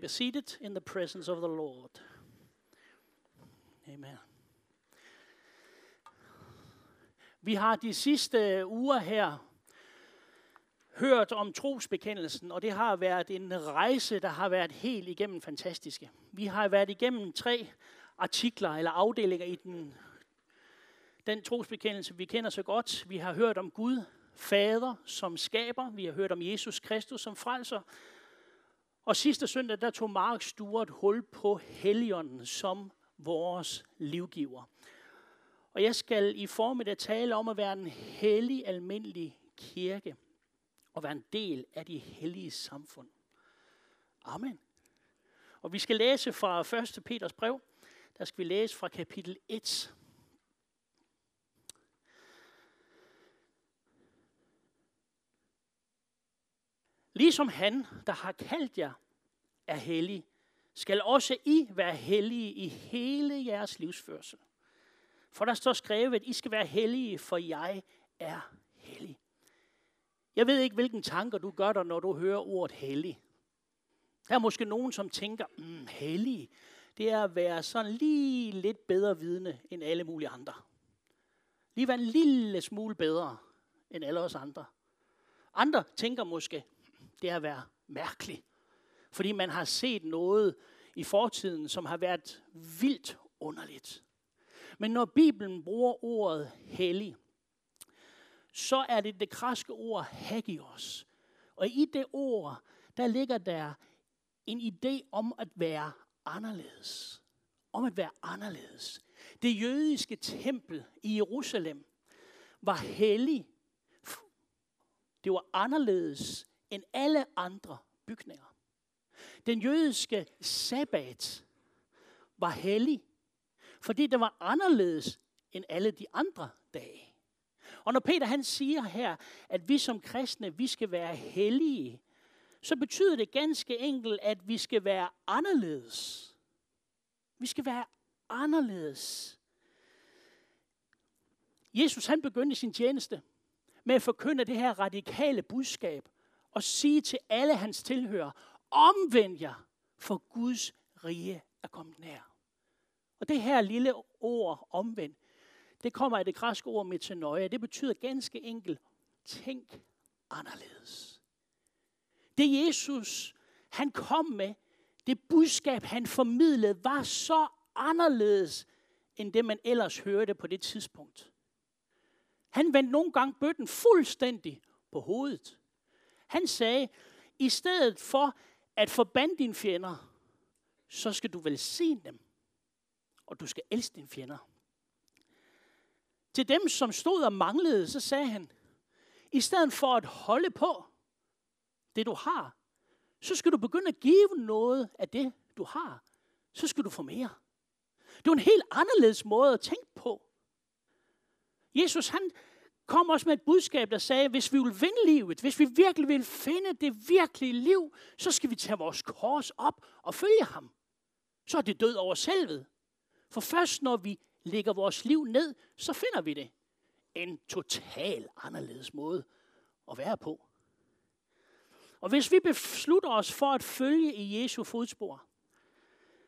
Be seated in the presence of the Lord. Amen. Vi har de sidste uger her hørt om trosbekendelsen, og det har været en rejse, der har været helt igennem fantastiske. Vi har været igennem tre artikler eller afdelinger i den, den trosbekendelse, vi kender så godt. Vi har hørt om Gud, Fader som skaber. Vi har hørt om Jesus Kristus som frelser. Og sidste søndag, der tog Mark Stuart hul på Helligånden som vores livgiver. Og jeg skal i formiddag tale om at være en hellig, almindelig kirke. Og være en del af de hellige samfund. Amen. Og vi skal læse fra 1. Peters brev. Der skal vi læse fra kapitel 1. Ligesom han, der har kaldt jer, er hellig, skal også I være hellige i hele jeres livsførsel. For der står skrevet, at I skal være hellige, for jeg er hellig. Jeg ved ikke, hvilken tanker du gør dig, når du hører ordet hellig. Der er måske nogen, som tænker, mm, hellig, det er at være sådan lige lidt bedre vidne end alle mulige andre. Lige være en lille smule bedre end alle os andre. Andre tænker måske, det er at være mærkelig. Fordi man har set noget i fortiden, som har været vildt underligt. Men når Bibelen bruger ordet hellig, så er det det kraske ord hagios. Og i det ord, der ligger der en idé om at være anderledes. Om at være anderledes. Det jødiske tempel i Jerusalem var hellig. Det var anderledes end alle andre bygninger. Den jødiske sabbat var hellig, fordi det var anderledes end alle de andre dage. Og når Peter han siger her, at vi som kristne, vi skal være hellige, så betyder det ganske enkelt, at vi skal være anderledes. Vi skal være anderledes. Jesus han begyndte sin tjeneste med at forkynde det her radikale budskab og sige til alle hans tilhører, omvend jer, for Guds rige er kommet nær. Og det her lille ord, omvend, det kommer af det græske ord metanoia. Det betyder ganske enkelt, tænk anderledes. Det Jesus, han kom med, det budskab, han formidlede, var så anderledes, end det man ellers hørte på det tidspunkt. Han vendte nogle gange bøtten fuldstændig på hovedet. Han sagde, i stedet for at forbande dine fjender, så skal du velsigne dem, og du skal elske dine fjender. Til dem, som stod og manglede, så sagde han, i stedet for at holde på det, du har, så skal du begynde at give noget af det, du har. Så skal du få mere. Det var en helt anderledes måde at tænke på. Jesus, han, kom også med et budskab, der sagde, at hvis vi vil vinde livet, hvis vi virkelig vil finde det virkelige liv, så skal vi tage vores kors op og følge ham. Så er det død over selvet. For først når vi lægger vores liv ned, så finder vi det. En total anderledes måde at være på. Og hvis vi beslutter os for at følge i Jesu fodspor,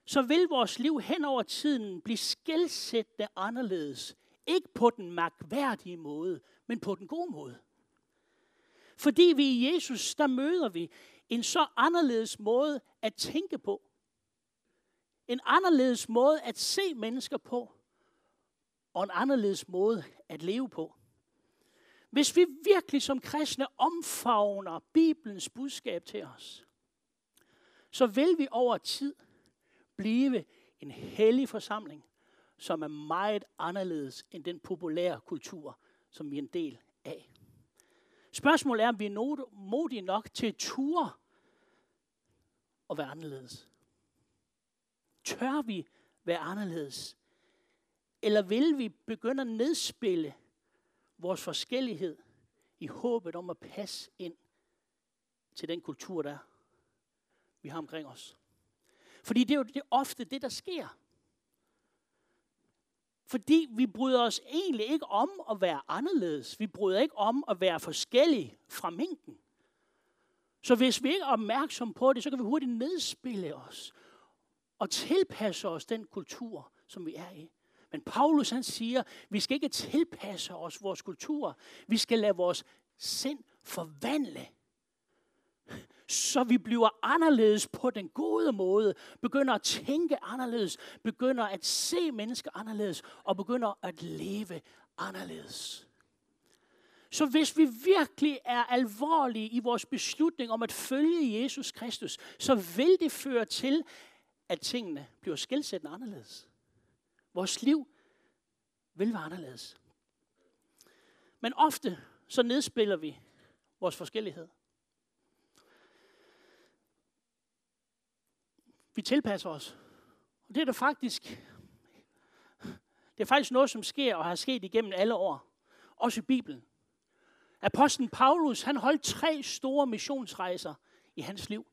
så vil vores liv hen over tiden blive skældsættende anderledes. Ikke på den magværdige måde, men på den gode måde. Fordi vi i Jesus, der møder vi en så anderledes måde at tænke på. En anderledes måde at se mennesker på. Og en anderledes måde at leve på. Hvis vi virkelig som kristne omfavner Bibelens budskab til os, så vil vi over tid blive en hellig forsamling, som er meget anderledes end den populære kultur, som vi er en del af. Spørgsmålet er, om vi er modige nok til at ture og være anderledes. Tør vi være anderledes? Eller vil vi begynde at nedspille vores forskellighed i håbet om at passe ind til den kultur, der vi har omkring os? Fordi det er jo det er ofte det, der sker. Fordi vi bryder os egentlig ikke om at være anderledes. Vi bryder ikke om at være forskellige fra mængden. Så hvis vi ikke er opmærksom på det, så kan vi hurtigt nedspille os og tilpasse os den kultur, som vi er i. Men Paulus han siger, vi skal ikke tilpasse os vores kultur. Vi skal lade vores sind forvandle. Så vi bliver anderledes på den gode måde, begynder at tænke anderledes, begynder at se mennesker anderledes og begynder at leve anderledes. Så hvis vi virkelig er alvorlige i vores beslutning om at følge Jesus Kristus, så vil det føre til, at tingene bliver skældsættende anderledes. Vores liv vil være anderledes. Men ofte så nedspiller vi vores forskellighed. Vi tilpasser os. Og det er der faktisk, det er faktisk noget, som sker og har sket igennem alle år. Også i Bibelen. Apostlen Paulus, han holdt tre store missionsrejser i hans liv.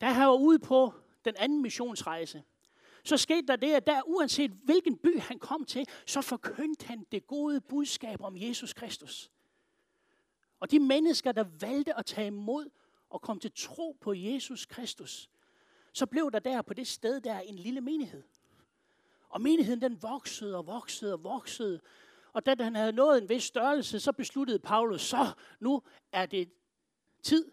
Da han var ude på den anden missionsrejse, så skete der det, at der uanset hvilken by han kom til, så forkyndte han det gode budskab om Jesus Kristus. Og de mennesker, der valgte at tage imod og komme til tro på Jesus Kristus, så blev der der på det sted der en lille menighed. Og menigheden den voksede og voksede og voksede. Og da han havde nået en vis størrelse, så besluttede Paulus, så nu er det tid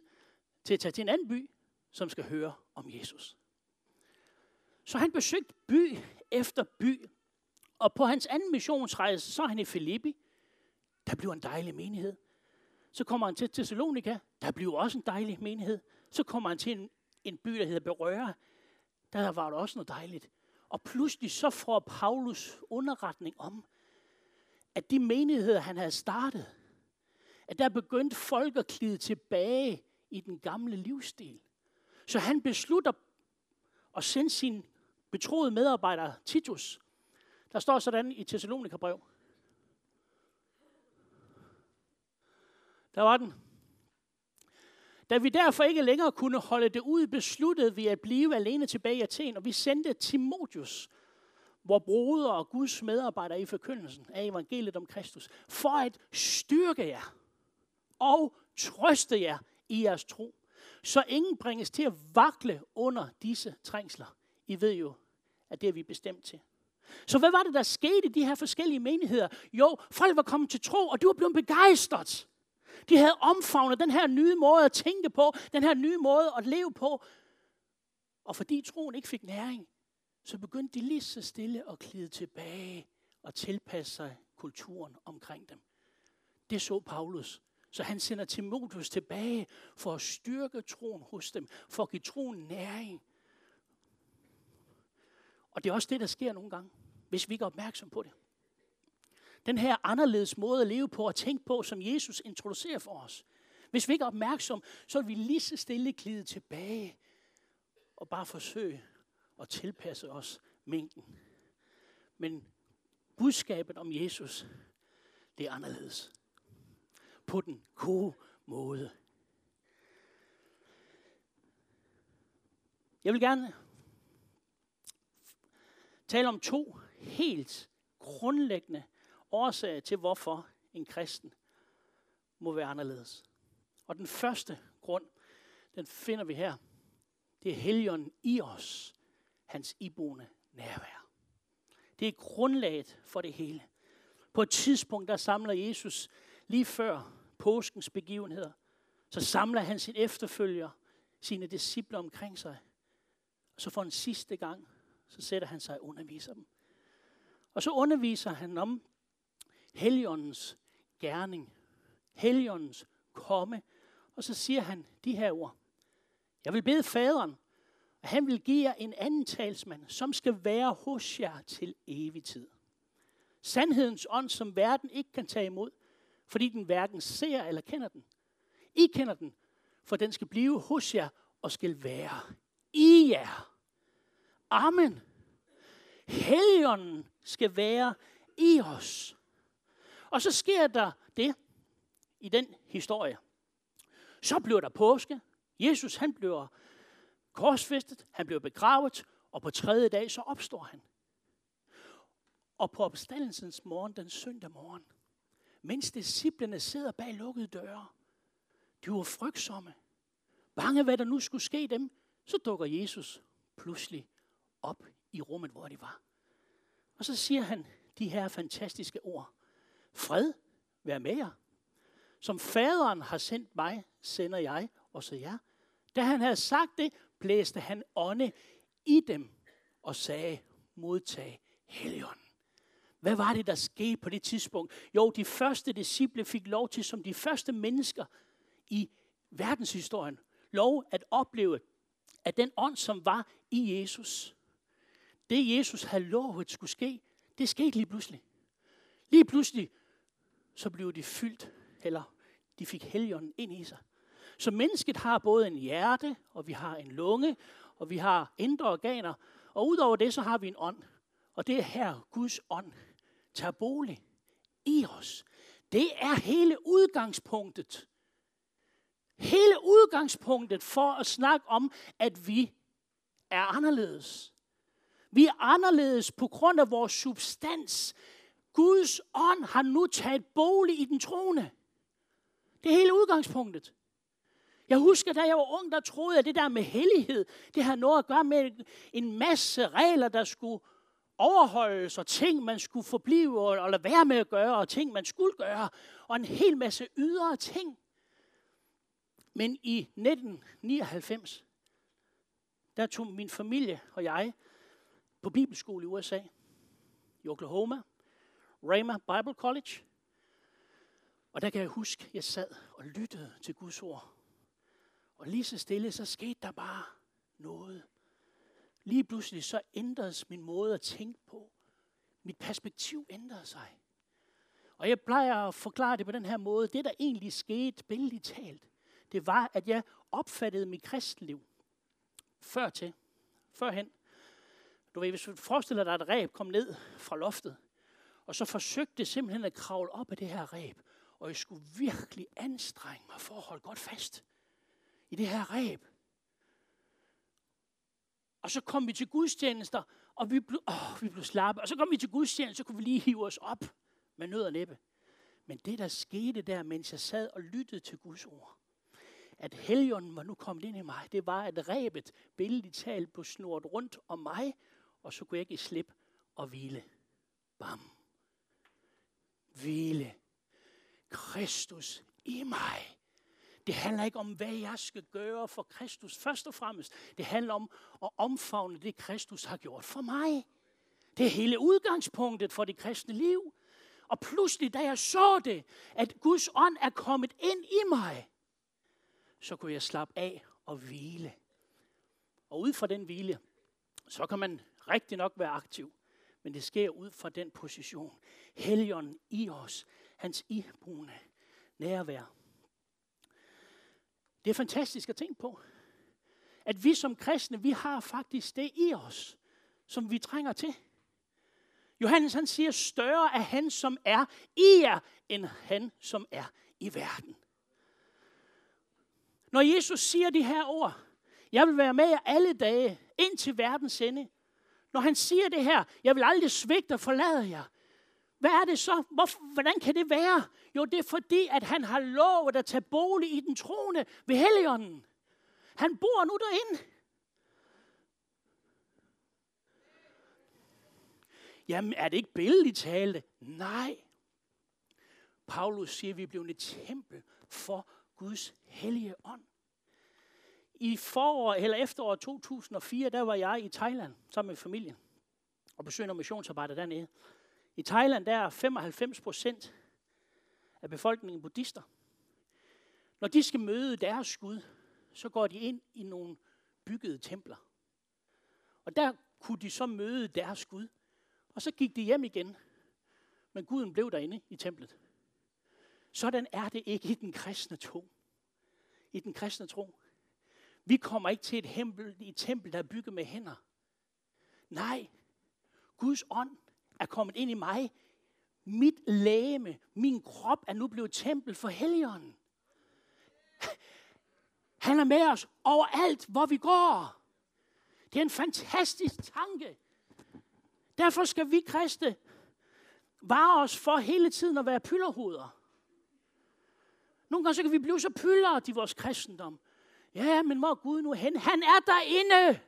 til at tage til en anden by, som skal høre om Jesus. Så han besøgte by efter by. Og på hans anden missionsrejse, så er han i Filippi. Der bliver en dejlig menighed. Så kommer han til Thessalonika. Der bliver også en dejlig menighed. Så kommer han til en, en by, der hedder Berøre. Der var der også noget dejligt. Og pludselig så får Paulus underretning om, at de menigheder, han havde startet, at der begyndte folk at klide tilbage i den gamle livsstil. Så han beslutter at sende sin betroede medarbejder Titus. Der står sådan i Thessalonikerbrev. Der var den. Da vi derfor ikke længere kunne holde det ud, besluttede vi at blive alene tilbage i Athen, og vi sendte Timotius, hvor broder og Guds medarbejder i forkyndelsen af evangeliet om Kristus, for at styrke jer og trøste jer i jeres tro, så ingen bringes til at vakle under disse trængsler. I ved jo, at det er vi bestemt til. Så hvad var det, der skete i de her forskellige menigheder? Jo, folk var kommet til tro, og de var blevet begejstret. De havde omfavnet den her nye måde at tænke på, den her nye måde at leve på. Og fordi troen ikke fik næring, så begyndte de lige så stille at klide tilbage og tilpasse sig kulturen omkring dem. Det så Paulus. Så han sender Timotheus tilbage for at styrke troen hos dem, for at give troen næring. Og det er også det, der sker nogle gange, hvis vi ikke er opmærksom på det. Den her anderledes måde at leve på og tænke på, som Jesus introducerer for os. Hvis vi ikke er opmærksom, så vil vi lige så stille glide tilbage og bare forsøge at tilpasse os mængden. Men budskabet om Jesus, det er anderledes. På den gode måde. Jeg vil gerne tale om to helt grundlæggende årsager til, hvorfor en kristen må være anderledes. Og den første grund, den finder vi her. Det er helgen i os, hans iboende nærvær. Det er grundlaget for det hele. På et tidspunkt, der samler Jesus lige før påskens begivenheder, så samler han sin efterfølger, sine disciple omkring sig. Og så for en sidste gang, så sætter han sig og underviser dem. Og så underviser han om Helligåndens gerning, Helligåndens komme, og så siger han de her ord. Jeg vil bede faderen, og han vil give jer en anden talsmand, som skal være hos jer til evig tid. Sandhedens ånd, som verden ikke kan tage imod, fordi den hverken ser eller kender den. I kender den, for den skal blive hos jer og skal være i jer. Amen. Helligånden skal være i os. Og så sker der det i den historie. Så bliver der påske. Jesus han bliver korsfæstet, han bliver begravet, og på tredje dag så opstår han. Og på opstandelsens morgen, den søndag morgen, mens disciplene sidder bag lukkede døre, de var frygtsomme. bange hvad der nu skulle ske dem, så dukker Jesus pludselig op i rummet, hvor de var. Og så siger han de her fantastiske ord. Fred, vær med jer. Som faderen har sendt mig, sender jeg også jer. Da han havde sagt det, blæste han ånde i dem og sagde, modtag Helligånden. Hvad var det, der skete på det tidspunkt? Jo, de første disciple fik lov til, som de første mennesker i verdenshistorien, lov at opleve, at den ånd, som var i Jesus, det Jesus havde lovet skulle ske, det skete lige pludselig. Lige pludselig, så blev de fyldt, eller de fik helgen ind i sig. Så mennesket har både en hjerte, og vi har en lunge, og vi har indre organer, og udover det, så har vi en ånd. Og det er her, Guds ånd tager bolig i os. Det er hele udgangspunktet. Hele udgangspunktet for at snakke om, at vi er anderledes. Vi er anderledes på grund af vores substans. Guds ånd har nu taget bolig i den troende. Det er hele udgangspunktet. Jeg husker, da jeg var ung, der troede jeg, at det der med hellighed, det har noget at gøre med en masse regler, der skulle overholdes, og ting, man skulle forblive og lade være med at gøre, og ting, man skulle gøre, og en hel masse ydre ting. Men i 1999, der tog min familie og jeg på bibelskole i USA, i Oklahoma, Rhema Bible College. Og der kan jeg huske, at jeg sad og lyttede til Guds ord. Og lige så stille, så skete der bare noget. Lige pludselig så ændredes min måde at tænke på. Mit perspektiv ændrede sig. Og jeg plejer at forklare det på den her måde. Det, der egentlig skete, billedligt talt, det var, at jeg opfattede mit kristenliv før til, førhen. Du ved, hvis du forestiller dig, at et ræb kom ned fra loftet, og så forsøgte det simpelthen at kravle op af det her ræb, og jeg skulle virkelig anstrenge mig for at holde godt fast i det her ræb. Og så kom vi til gudstjenester, og vi blev, åh, vi blev slappe. Og så kom vi til gudstjenester, så kunne vi lige hive os op med nød og næppe. Men det, der skete der, mens jeg sad og lyttede til Guds ord, at helgen var nu kommet ind i mig, det var, at rebet billedligt talt blev snort rundt om mig, og så kunne jeg ikke slippe og hvile. Bam. Hvile. Kristus i mig. Det handler ikke om, hvad jeg skal gøre for Kristus. Først og fremmest, det handler om at omfavne det, Kristus har gjort for mig. Det er hele udgangspunktet for det kristne liv. Og pludselig, da jeg så det, at Guds ånd er kommet ind i mig, så kunne jeg slappe af og hvile. Og ud fra den hvile, så kan man rigtig nok være aktiv. Men det sker ud fra den position. Helligånden i os, hans iboende nærvær. Det er fantastisk at tænke på. At vi som kristne, vi har faktisk det i os, som vi trænger til. Johannes han siger, større er han, som er i jer, end han, som er i verden. Når Jesus siger de her ord, jeg vil være med jer alle dage, ind til verdens ende. Når han siger det her, jeg vil aldrig svigte og forlade jer. Hvad er det så? Hvor, hvordan kan det være? Jo, det er fordi, at han har lovet at tage bolig i den troende ved Helligånden. Han bor nu derinde. Jamen, er det ikke billedligt tale? Nej. Paulus siger, at vi er blevet et tempel for Guds hellige ånd. I forår eller efterår 2004, der var jeg i Thailand sammen med familien og besøgte noget missionsarbejde dernede. I Thailand der er 95 procent af befolkningen buddhister. Når de skal møde deres Gud, så går de ind i nogle byggede templer. Og der kunne de så møde deres Gud. Og så gik de hjem igen. Men Guden blev derinde i templet. Sådan er det ikke i den kristne tro. I den kristne tro. Vi kommer ikke til et, tempel, et tempel, der er bygget med hænder. Nej, Guds ånd er kommet ind i mig. Mit lægeme, min krop er nu blevet tempel for Helligånden. Han er med os overalt, hvor vi går. Det er en fantastisk tanke. Derfor skal vi kristne vare os for hele tiden at være pylderhoveder. Nogle gange så kan vi blive så pyldret i vores kristendom. Ja, men hvor er Gud nu hen? Han er derinde.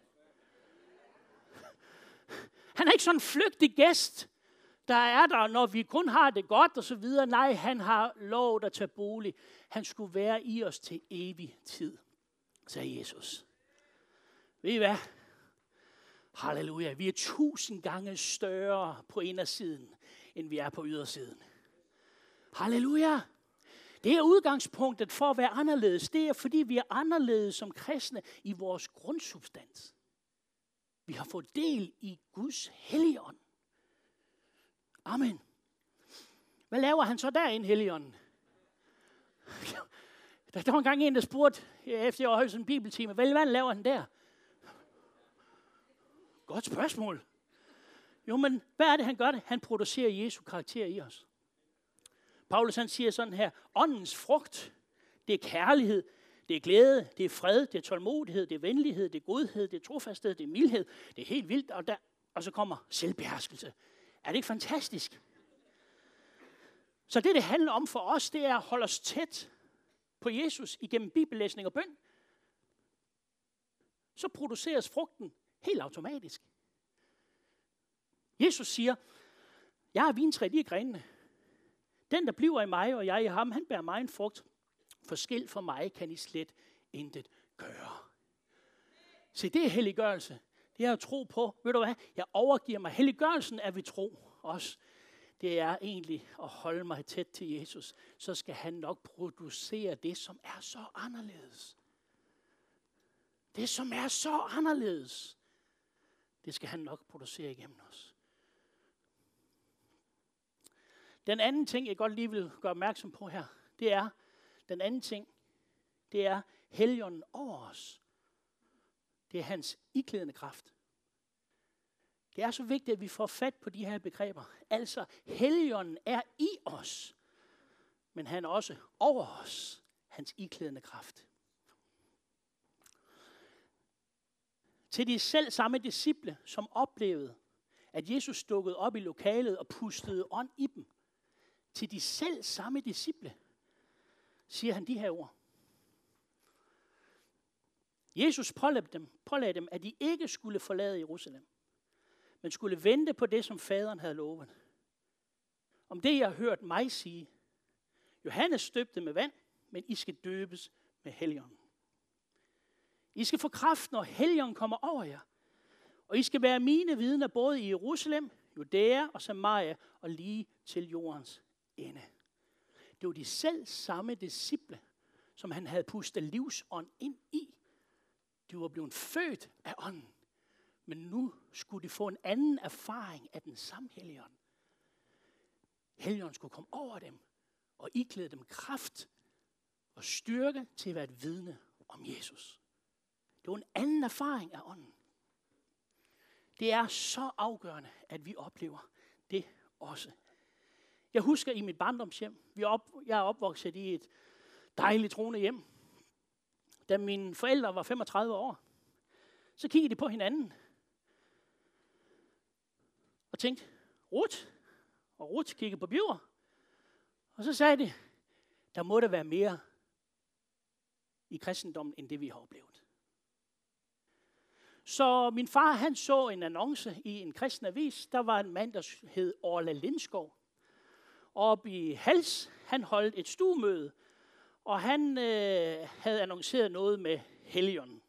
Han er ikke sådan en flygtig gæst, der er der, når vi kun har det godt og så videre. Nej, han har lov at tage bolig. Han skulle være i os til evig tid, sagde Jesus. Ved I hvad? Halleluja. Vi er tusind gange større på indersiden, end vi er på ydersiden. Halleluja. Det er udgangspunktet for at være anderledes. Det er, fordi vi er anderledes som kristne i vores grundsubstans. Vi har fået del i Guds helligånd. Amen. Hvad laver han så derinde, helligånden? Der var engang en, der spurgte, efter jeg var en bibeltime, hvad laver han der? Godt spørgsmål. Jo, men hvad er det, han gør det? Han producerer Jesu karakter i os. Paulus han siger sådan her, åndens frugt, det er kærlighed, det er glæde, det er fred, det er tålmodighed, det er venlighed, det er godhed, det er trofasthed, det er mildhed. Det er helt vildt, og, der, og så kommer selvbeherskelse. Er det ikke fantastisk? Så det, det handler om for os, det er at holde os tæt på Jesus igennem bibellæsning og bøn. Så produceres frugten helt automatisk. Jesus siger, jeg er vintræet i er grenene. Den, der bliver i mig, og jeg i ham, han bærer mig en frugt. Forskel for mig kan I slet intet gøre. Se, det er helliggørelse. Det er at tro på, ved du hvad, jeg overgiver mig. Helliggørelsen er vi tro også. Det er egentlig at holde mig tæt til Jesus. Så skal han nok producere det, som er så anderledes. Det, som er så anderledes. Det skal han nok producere igennem os. Den anden ting, jeg godt lige vil gøre opmærksom på her, det er, den anden ting, det er helgen over os. Det er hans iklædende kraft. Det er så vigtigt, at vi får fat på de her begreber. Altså, helgen er i os, men han er også over os, hans iklædende kraft. Til de selv samme disciple, som oplevede, at Jesus dukkede op i lokalet og pustede ånd i dem. Til de selv samme disciple, siger han de her ord. Jesus pålagde dem, pålagde dem, at de ikke skulle forlade Jerusalem, men skulle vente på det, som faderen havde lovet. Om det, jeg har hørt mig sige, Johannes støbte med vand, men I skal døbes med helgen. I skal få kraft, når helgen kommer over jer. Og I skal være mine vidner både i Jerusalem, Judæa og Samaria og lige til jordens ende. Det var de selv samme disciple, som han havde pustet livsånd ind i. De var blevet født af ånden. Men nu skulle de få en anden erfaring af den samme helligånd. Helligånden skulle komme over dem og iklæde dem kraft og styrke til at være et vidne om Jesus. Det var en anden erfaring af ånden. Det er så afgørende, at vi oplever det også. Jeg husker i mit barndomshjem, vi op, jeg er opvokset i et dejligt troende hjem. Da mine forældre var 35 år, så kiggede de på hinanden og tænkte, Ruth, og Ruth kiggede på Bjørn, og så sagde de, der må der være mere i kristendommen, end det vi har oplevet. Så min far, han så en annonce i en kristen avis. Der var en mand, der hed Orla Lindskov oppe i Hals, han holdt et stuemøde, og han øh, havde annonceret noget med helgen.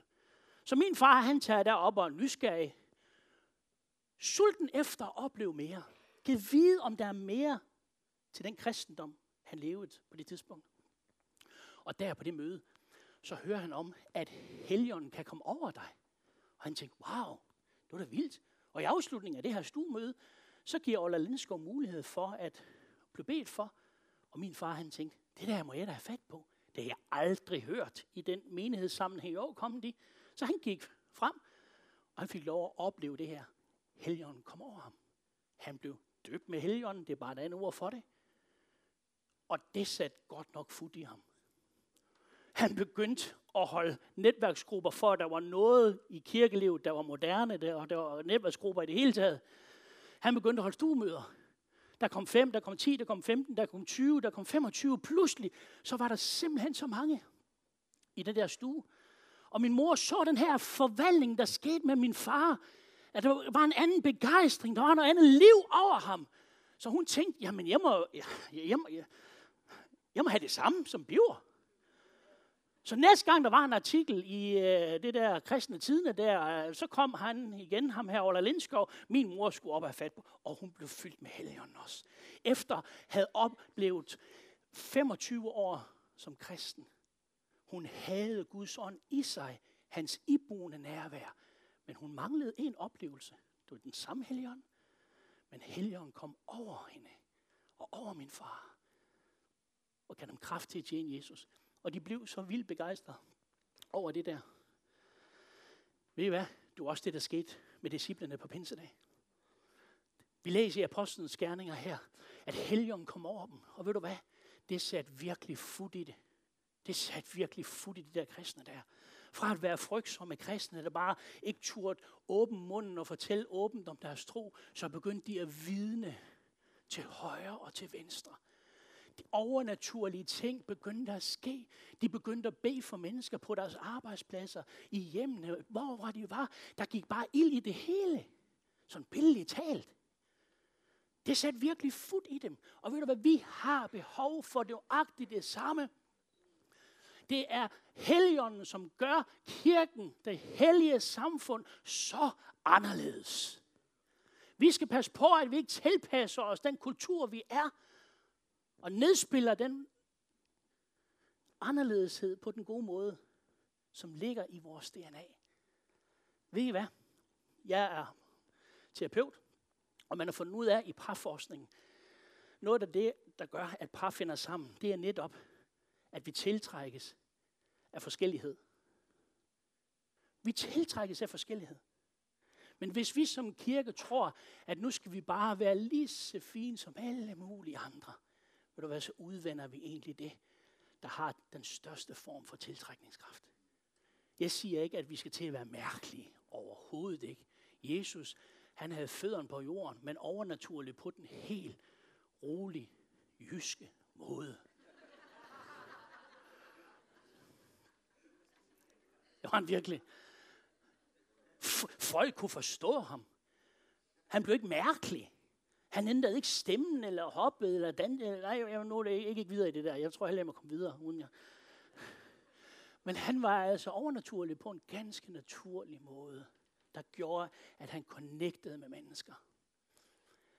Så min far, han tager derop og er nysgerrig. Sulten efter at opleve mere. Kan vide, om der er mere til den kristendom, han levede på det tidspunkt. Og der på det møde, så hører han om, at helgen kan komme over dig. Og han tænkte, wow, det var da vildt. Og i afslutningen af det her stuemøde, så giver Ola Lindskov mulighed for at blev bedt for. Og min far han tænkte, det der må jeg da have fat på. Det har jeg aldrig hørt i den menighedssammenhæng. Jo, kom de. Så han gik frem, og han fik lov at opleve det her. Helligånden kom over ham. Han blev døbt med helligånden. Det er bare et andet ord for det. Og det satte godt nok fod i ham. Han begyndte at holde netværksgrupper for, at der var noget i kirkelivet, der var moderne, der, og der var netværksgrupper i det hele taget. Han begyndte at holde stuemøder. Der kom 5, der kom 10, der kom 15, der kom 20, der kom 25. Pludselig så var der simpelthen så mange i den der stue. Og min mor så den her forvandling, der skete med min far. At der var en anden begejstring, der var noget andet liv over ham. Så hun tænkte, jamen jeg må, jeg, jeg, jeg, jeg må have det samme som Biver. Så næste gang der var en artikel i øh, det der kristne tidene der, øh, så kom han igen, ham her Ola Lindskov. Min mor skulle op og have fat på, og hun blev fyldt med helgen også. Efter havde oplevet 25 år som kristen. Hun havde Guds ånd i sig, hans iboende nærvær. Men hun manglede en oplevelse. Det var den samme helgen. Men helgen kom over hende og over min far. Og gav dem kraft til at tjene Jesus. Og de blev så vildt begejstrede over det der. Ved I hvad? Det var også det, der skete med disciplene på pinsedag. Vi læser i Apostlenes gerninger her, at helgen kom over dem. Og ved du hvad? Det satte virkelig fod i det. Det satte virkelig fod i de der kristne der. Fra at være frygtsomme kristne, der bare ikke turde åbne munden og fortælle åbent om deres tro, så begyndte de at vidne til højre og til venstre overnaturlige ting begyndte at ske. De begyndte at bede for mennesker på deres arbejdspladser, i hjemmene, hvor var de var. Der gik bare ild i det hele. Sådan billigt talt. Det satte virkelig fod i dem. Og ved du hvad, vi har behov for det agtigt det samme. Det er helgenen, som gør kirken, det hellige samfund, så anderledes. Vi skal passe på, at vi ikke tilpasser os den kultur, vi er, og nedspiller den anderledeshed på den gode måde, som ligger i vores DNA. Ved I hvad? Jeg er terapeut, og man har fundet ud af i parforskning, noget af det, der gør, at par finder sammen, det er netop, at vi tiltrækkes af forskellighed. Vi tiltrækkes af forskellighed. Men hvis vi som kirke tror, at nu skal vi bare være lige så fine som alle mulige andre, ved du hvad, så udvender vi egentlig det, der har den største form for tiltrækningskraft. Jeg siger ikke, at vi skal til at være mærkelige. Overhovedet ikke. Jesus, han havde fødderne på jorden, men overnaturligt på den helt rolig, jyske måde. Det var han virkelig. F- folk kunne forstå ham. Han blev ikke mærkelig. Han ændrede ikke stemmen, eller hoppede, eller dan. Nej, jeg nu ikke, ikke videre i det der. Jeg tror heller, jeg må komme videre. Uden jeg. Men han var altså overnaturlig på en ganske naturlig måde, der gjorde, at han connectede med mennesker.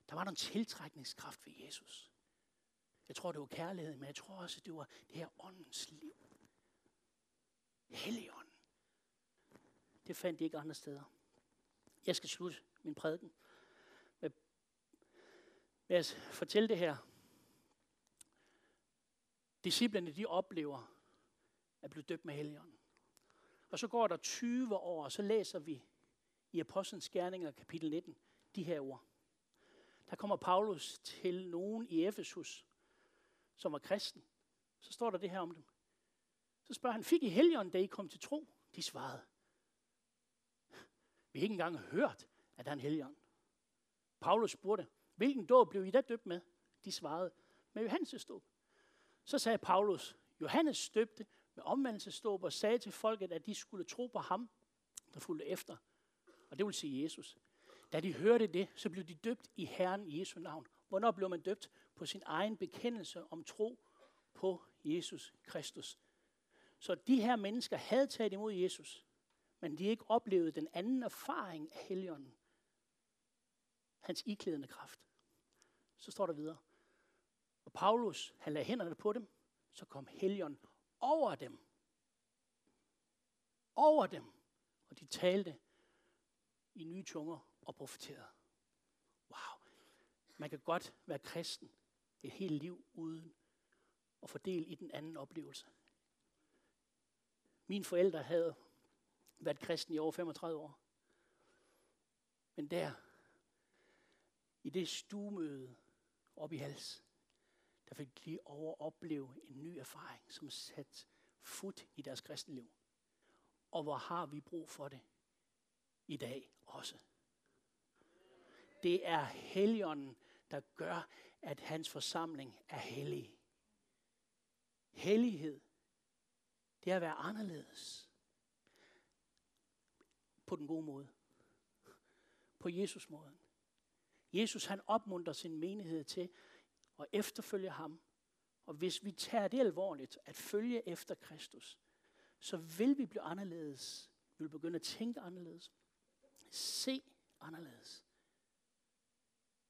Der var en tiltrækningskraft ved Jesus. Jeg tror, det var kærlighed, men jeg tror også, det var det her åndens liv. Helligånden. Det fandt de ikke andre steder. Jeg skal slutte min prædiken Lad os fortælle det her. Disciplerne, de oplever at blive døbt med helligånden. Og så går der 20 år, og så læser vi i Apostlenes Gerninger, kapitel 19, de her ord. Der kommer Paulus til nogen i Efesus, som var kristen. Så står der det her om dem. Så spørger han, fik I helligånden, da I kom til tro? De svarede, vi har ikke engang hørt, at han er en helgen. Paulus spurgte, Hvilken dåb blev I da døbt med? De svarede, med Johannes dåb. Så sagde Paulus, Johannes døbte med omvendelsesdåb og sagde til folket, at de skulle tro på ham, der fulgte efter. Og det vil sige Jesus. Da de hørte det, så blev de døbt i Herren Jesu navn. Hvornår blev man døbt? På sin egen bekendelse om tro på Jesus Kristus. Så de her mennesker havde taget imod Jesus, men de ikke oplevede den anden erfaring af Helligånden hans iklædende kraft. Så står der videre. Og Paulus, han lagde hænderne på dem, så kom helgen over dem. Over dem. Og de talte i nye tunger og profeterede. Wow. Man kan godt være kristen et helt liv uden at fordele i den anden oplevelse. Mine forældre havde været kristen i over 35 år. Men der i det stuemøde op i hals, der fik de over opleve en ny erfaring, som satte fod i deres kristenliv. Og hvor har vi brug for det i dag også. Det er Helligånden, der gør, at hans forsamling er hellig. Hellighed, det er at være anderledes. på den gode måde. På Jesus måden. Jesus han opmuntrer sin menighed til at efterfølge ham. Og hvis vi tager det alvorligt, at følge efter Kristus, så vil vi blive anderledes. Vi vil begynde at tænke anderledes. Se anderledes.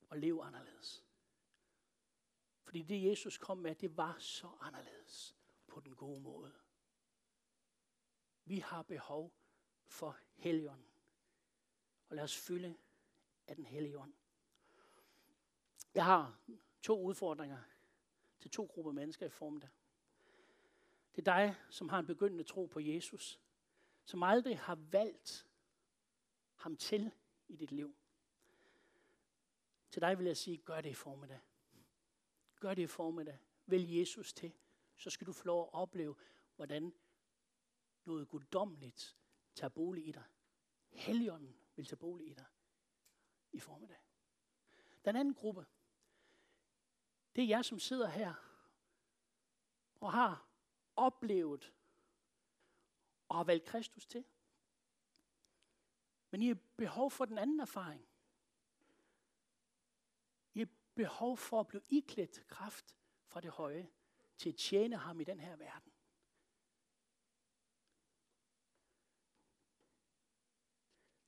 Og leve anderledes. Fordi det Jesus kom med, det var så anderledes på den gode måde. Vi har behov for Helligånden. Og lad os fylde af den hellige ånd. Jeg har to udfordringer til to grupper mennesker i formiddag. Det er dig, som har en begyndende tro på Jesus, som aldrig har valgt ham til i dit liv. Til dig vil jeg sige, gør det i formiddag. Gør det i formiddag. Vælg Jesus til. Så skal du få lov at opleve, hvordan noget guddommeligt tager bolig i dig. Helligånden vil tage bolig i dig i formiddag. Den anden gruppe, det er jer, som sidder her og har oplevet og har valgt Kristus til. Men I har behov for den anden erfaring. I har behov for at blive iklædt kraft fra det høje til at tjene ham i den her verden.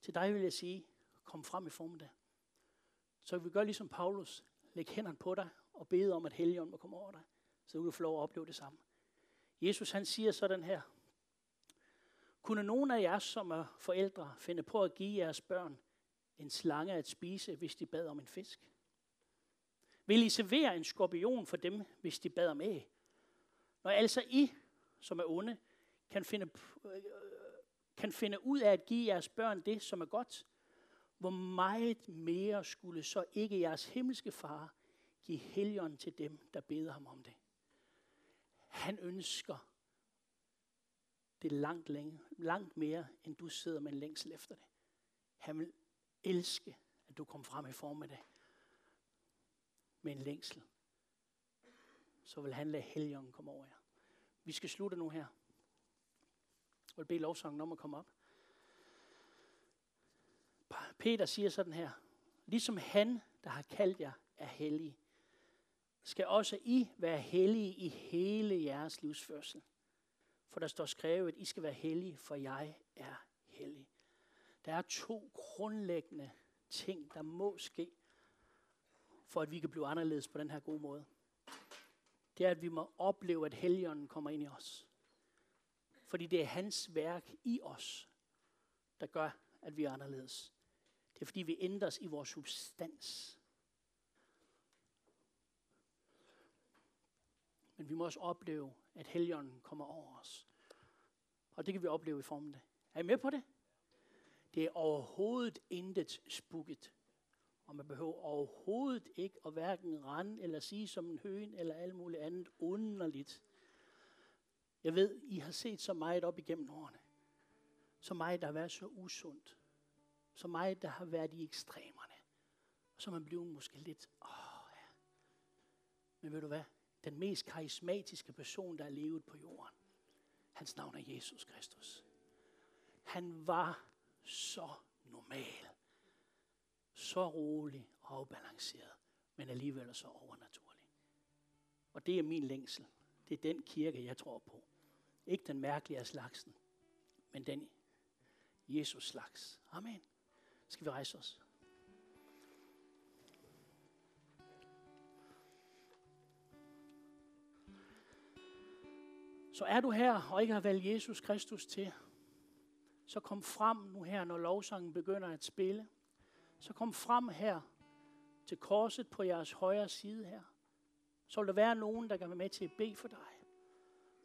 Til dig vil jeg sige, kom frem i formiddag. Så vi gør ligesom Paulus, læg hænderne på dig og bede om, at Helligånden må komme over dig, så du kan få lov at opleve det samme. Jesus han siger sådan her, kunne nogen af jer, som er forældre, finde på at give jeres børn en slange at spise, hvis de bad om en fisk? Vil I servere en skorpion for dem, hvis de bad om æg? Når altså I, som er onde, kan finde, øh, kan finde ud af at give jeres børn det, som er godt, hvor meget mere skulle så ikke jeres himmelske far Giv helgen til dem, der beder ham om det? Han ønsker det langt, længe, langt mere, end du sidder med en længsel efter det. Han vil elske, at du kommer frem i form af det. Med en længsel. Så vil han lade helgen komme over jer. Vi skal slutte nu her. Jeg vil bede lovsangen om at komme op. Peter siger sådan her. Ligesom han, der har kaldt jer, er hellig, skal også I være hellige i hele jeres livsførsel. For der står skrevet, at I skal være hellige, for jeg er hellig. Der er to grundlæggende ting, der må ske, for at vi kan blive anderledes på den her gode måde. Det er, at vi må opleve, at Helligånden kommer ind i os. Fordi det er hans værk i os, der gør, at vi er anderledes. Det er fordi, vi ændres i vores substans. Men vi må også opleve, at helgen kommer over os. Og det kan vi opleve i formen af. Er I med på det? Det er overhovedet intet spukket. Og man behøver overhovedet ikke at hverken rende eller sige som en høen eller alt muligt andet underligt. Jeg ved, I har set så meget op igennem årene. Så meget, der har været så usundt. Så meget, der har været i ekstremerne. Og så er man blevet måske lidt, åh ja. Men ved du hvad? Den mest karismatiske person, der er levet på jorden. Hans navn er Jesus Kristus. Han var så normal. Så rolig og afbalanceret. Men alligevel så overnaturlig. Og det er min længsel. Det er den kirke, jeg tror på. Ikke den mærkelige af slagsen, men den Jesus slags. Amen. Skal vi rejse os? Så er du her og ikke har valgt Jesus Kristus til, så kom frem nu her, når lovsangen begynder at spille. Så kom frem her til korset på jeres højre side her. Så vil der være nogen, der kan være med til at bede for dig.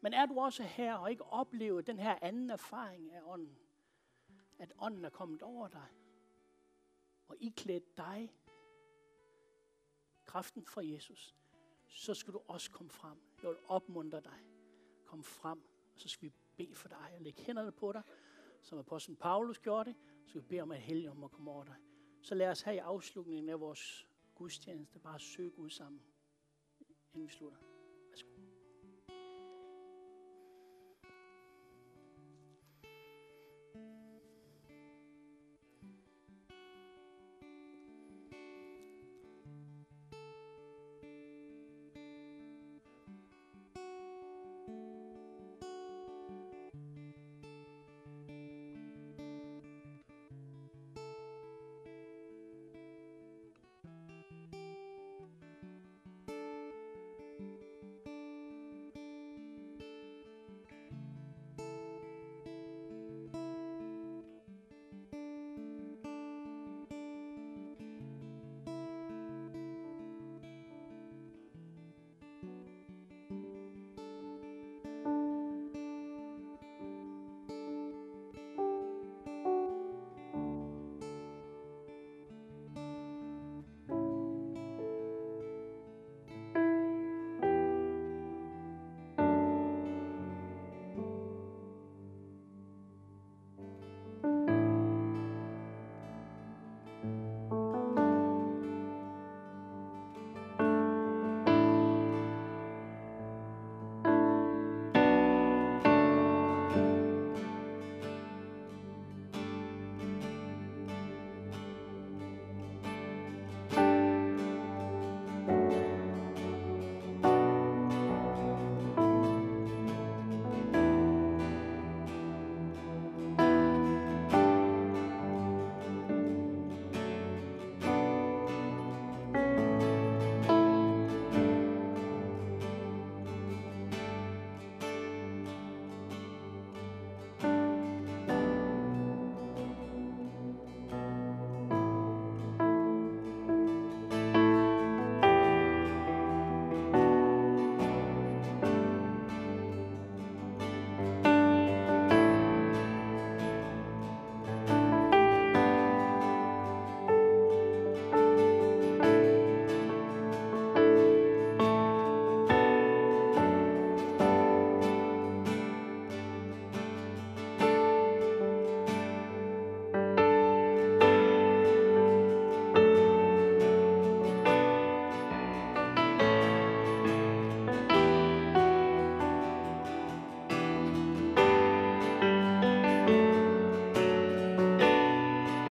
Men er du også her og ikke oplever den her anden erfaring af ånden? At ånden er kommet over dig og iklædt dig kraften fra Jesus, så skal du også komme frem. Jeg vil opmuntre dig. Kom frem, og så skal vi bede for dig og lægge hænderne på dig, som apostlen Paulus gjorde det. Så skal vi bede om, at helgen må komme over dig. Så lad os her i afslutningen af vores gudstjeneste bare søge Gud sammen, inden vi slutter.